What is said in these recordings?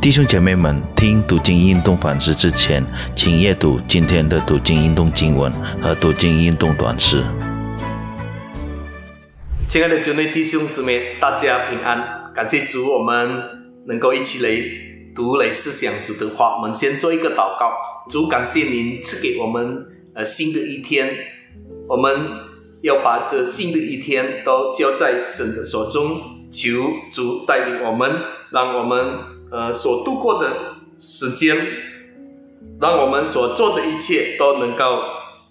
弟兄姐妹们，听读经运动反思之前，请阅读今天的读经运动经文和读经运动短诗。亲爱的主内弟兄姊妹，大家平安！感谢主，我们能够一起来读来思想主的话。我们先做一个祷告，主感谢您赐给我们呃新的一天，我们要把这新的一天都交在神的手中，求主带领我们，让我们。呃，所度过的时间，让我们所做的一切都能够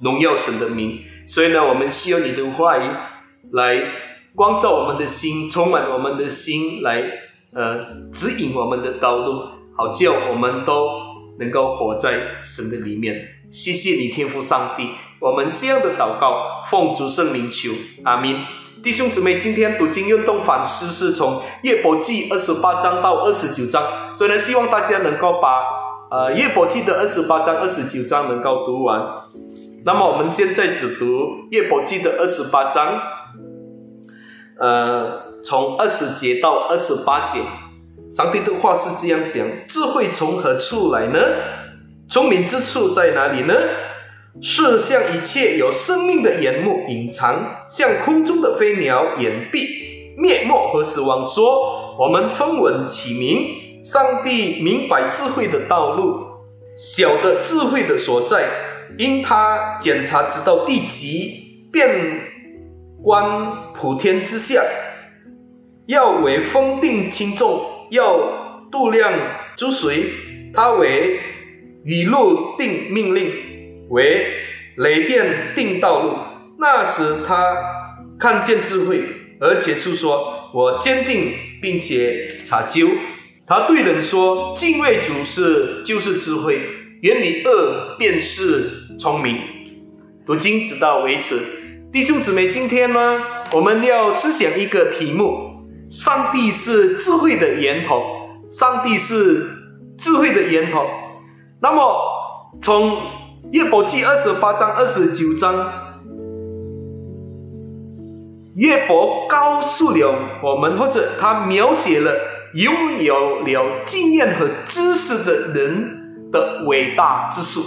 荣耀神的名。所以呢，我们需要你的话语来光照我们的心，充满我们的心，来呃指引我们的道路，好叫我们都能够活在神的里面。谢谢你，天父上帝，我们这样的祷告，奉主圣名求，阿门。弟兄姊妹，今天读经运动反思是从夜伯记二十八章到二十九章，所以呢，希望大家能够把呃夜伯记的二十八章、二十九章能够读完。那么我们现在只读夜伯记的二十八章，呃，从二十节到二十八节，上帝的话是这样讲：智慧从何处来呢？聪明之处在哪里呢？是向一切有生命的眼目隐藏，向空中的飞鸟掩蔽，灭没和死亡。说我们分文起名，上帝明白智慧的道路，晓得智慧的所在，因他检查直到地极，遍观普天之下，要为风定轻重，要度量诸水，他为雨露定命令。为雷电定道路，那时他看见智慧，而且诉说：“我坚定并且查究。”他对人说：“敬畏主是就是智慧，远离恶便是聪明。”读经直到为止，弟兄姊妹，今天呢，我们要思想一个题目：上帝是智慧的源头。上帝是智慧的源头。那么从约伯记二十八章、二十九章，约伯告诉了我们，或者他描写了拥有了经验和知识的人的伟大之处。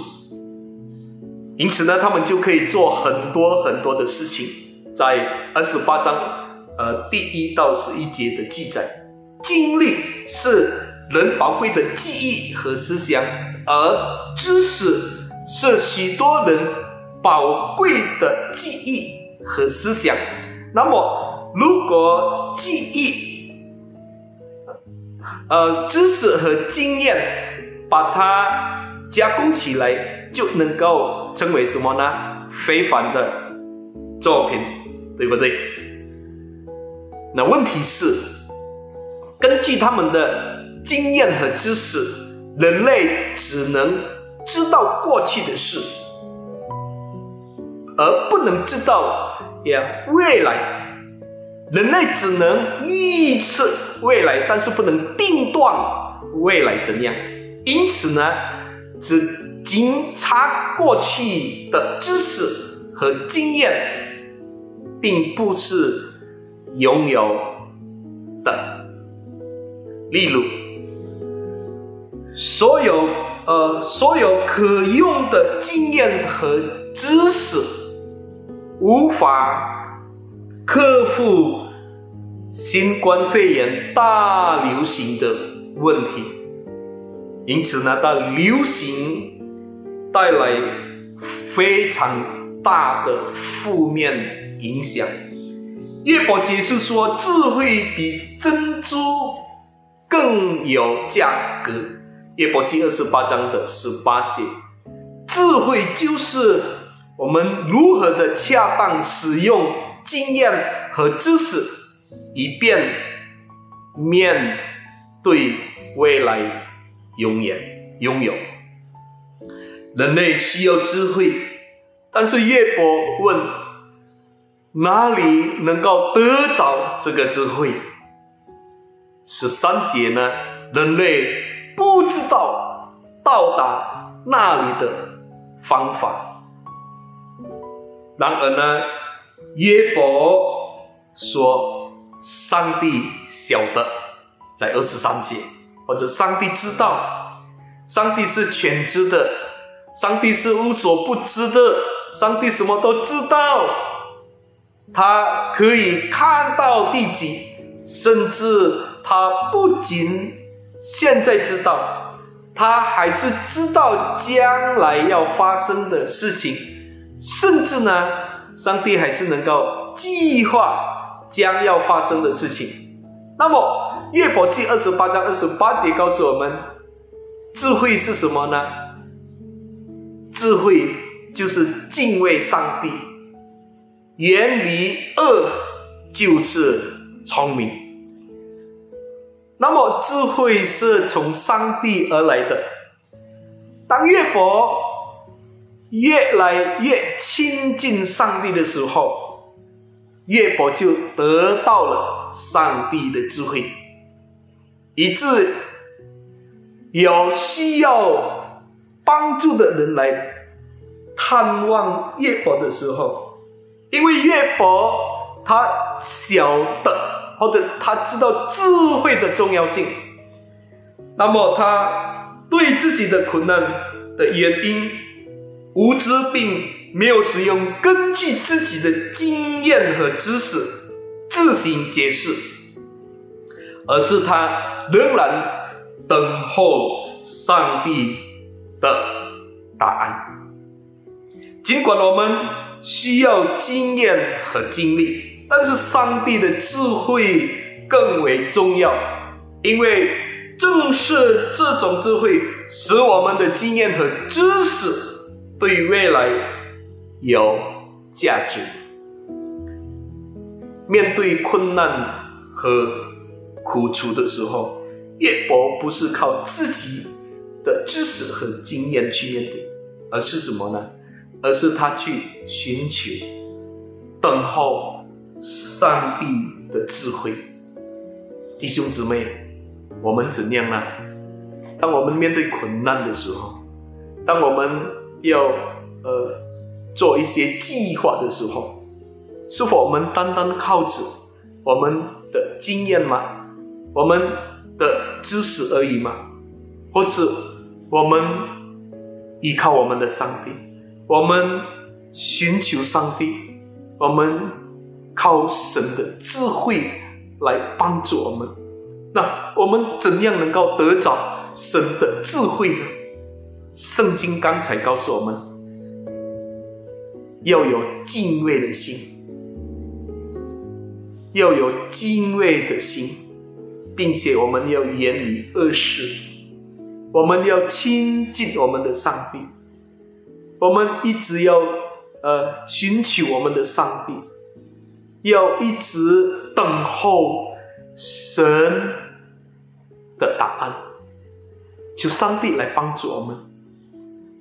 因此呢，他们就可以做很多很多的事情。在二十八章，呃，第一到十一节的记载，经历是人宝贵的记忆和思想，而知识。是许多人宝贵的记忆和思想。那么，如果记忆、呃知识和经验把它加工起来，就能够称为什么呢？非凡的作品，对不对？那问题是，根据他们的经验和知识，人类只能。知道过去的事，而不能知道也未来。人类只能预测未来，但是不能定断未来怎样。因此呢，只经查过去的知识和经验，并不是拥有的。例如，所有。呃，所有可用的经验和知识无法克服新冠肺炎大流行的问题，因此呢，它流行带来非常大的负面影响。月伯解释说，智慧比珍珠更有价格。约伯记二十八章的十八节，智慧就是我们如何的恰当使用经验和知识，以便面对未来永远拥有。人类需要智慧，但是约伯问：哪里能够得着这个智慧？十三节呢？人类。不知道到达那里的方法。然而呢，约伯说：“上帝晓得。”在二十三节，或者上帝知道，上帝是全知的，上帝是无所不知的，上帝什么都知道，他可以看到地极，甚至他不仅现在知道，他还是知道将来要发生的事情，甚至呢，上帝还是能够计划将要发生的事情。那么。约伯记二十八章二十八节告诉我们，智慧是什么呢？智慧就是敬畏上帝，远离恶就是聪明。那么智慧是从上帝而来的。当约伯越来越亲近上帝的时候，约伯就得到了上帝的智慧。以致有需要帮助的人来探望月伯的时候，因为月伯他晓得或者他知道智慧的重要性，那么他对自己的困难的原因、无知并没有使用根据自己的经验和知识自行解释，而是他。仍然等候上帝的答案。尽管我们需要经验和经历，但是上帝的智慧更为重要，因为正是这种智慧使我们的经验和知识对未来有价值。面对困难和苦楚的时候，约伯不是靠自己的知识和经验去面对，而是什么呢？而是他去寻求、等候上帝的智慧。弟兄姊妹，我们怎样呢？当我们面对困难的时候，当我们要呃做一些计划的时候，是否我们单单靠着？我们的经验吗？我们的知识而已吗？或者我们依靠我们的上帝，我们寻求上帝，我们靠神的智慧来帮助我们。那我们怎样能够得着神的智慧呢？圣经刚才告诉我们，要有敬畏的心。要有敬畏的心，并且我们要远离恶事，我们要亲近我们的上帝，我们一直要呃寻求我们的上帝，要一直等候神的答案，求上帝来帮助我们。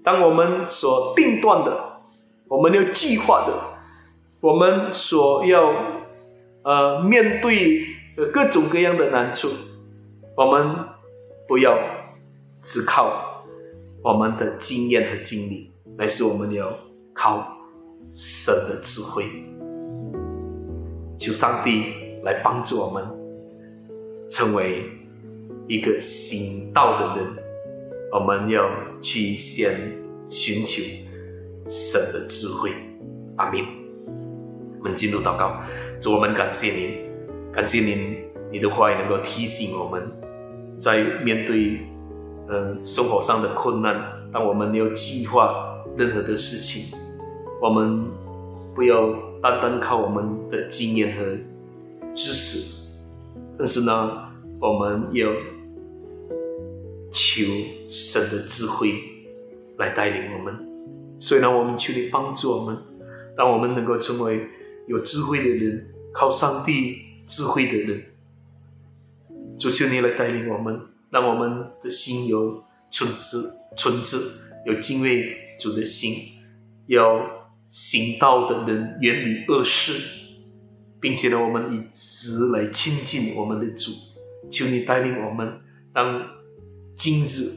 当我们所定断的，我们要计划的，我们所要。呃，面对各种各样的难处，我们不要只靠我们的经验和经历，而是我们要靠神的智慧，求上帝来帮助我们，成为一个行道的人。我们要去先寻求神的智慧。阿明，我们进入祷告。主我们感谢您，感谢您，你的话语能够提醒我们，在面对嗯生活上的困难，当我们要计划任何的事情，我们不要单单靠我们的经验和知识，但是呢，我们要求神的智慧来带领我们。所以呢，我们求你帮助我们，让我们能够成为有智慧的人。靠上帝智慧的人，主求你来带领我们，让我们的心有纯质、纯质，有敬畏主的心，有行道的人，远离恶事，并且呢，我们以直来亲近我们的主。求你带领我们，让今日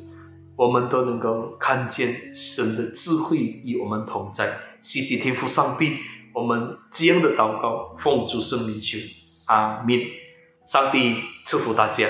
我们都能够看见神的智慧与我们同在。谢谢天父上帝。我们这样的祷告，奉主圣名求，阿门。上帝赐福大家。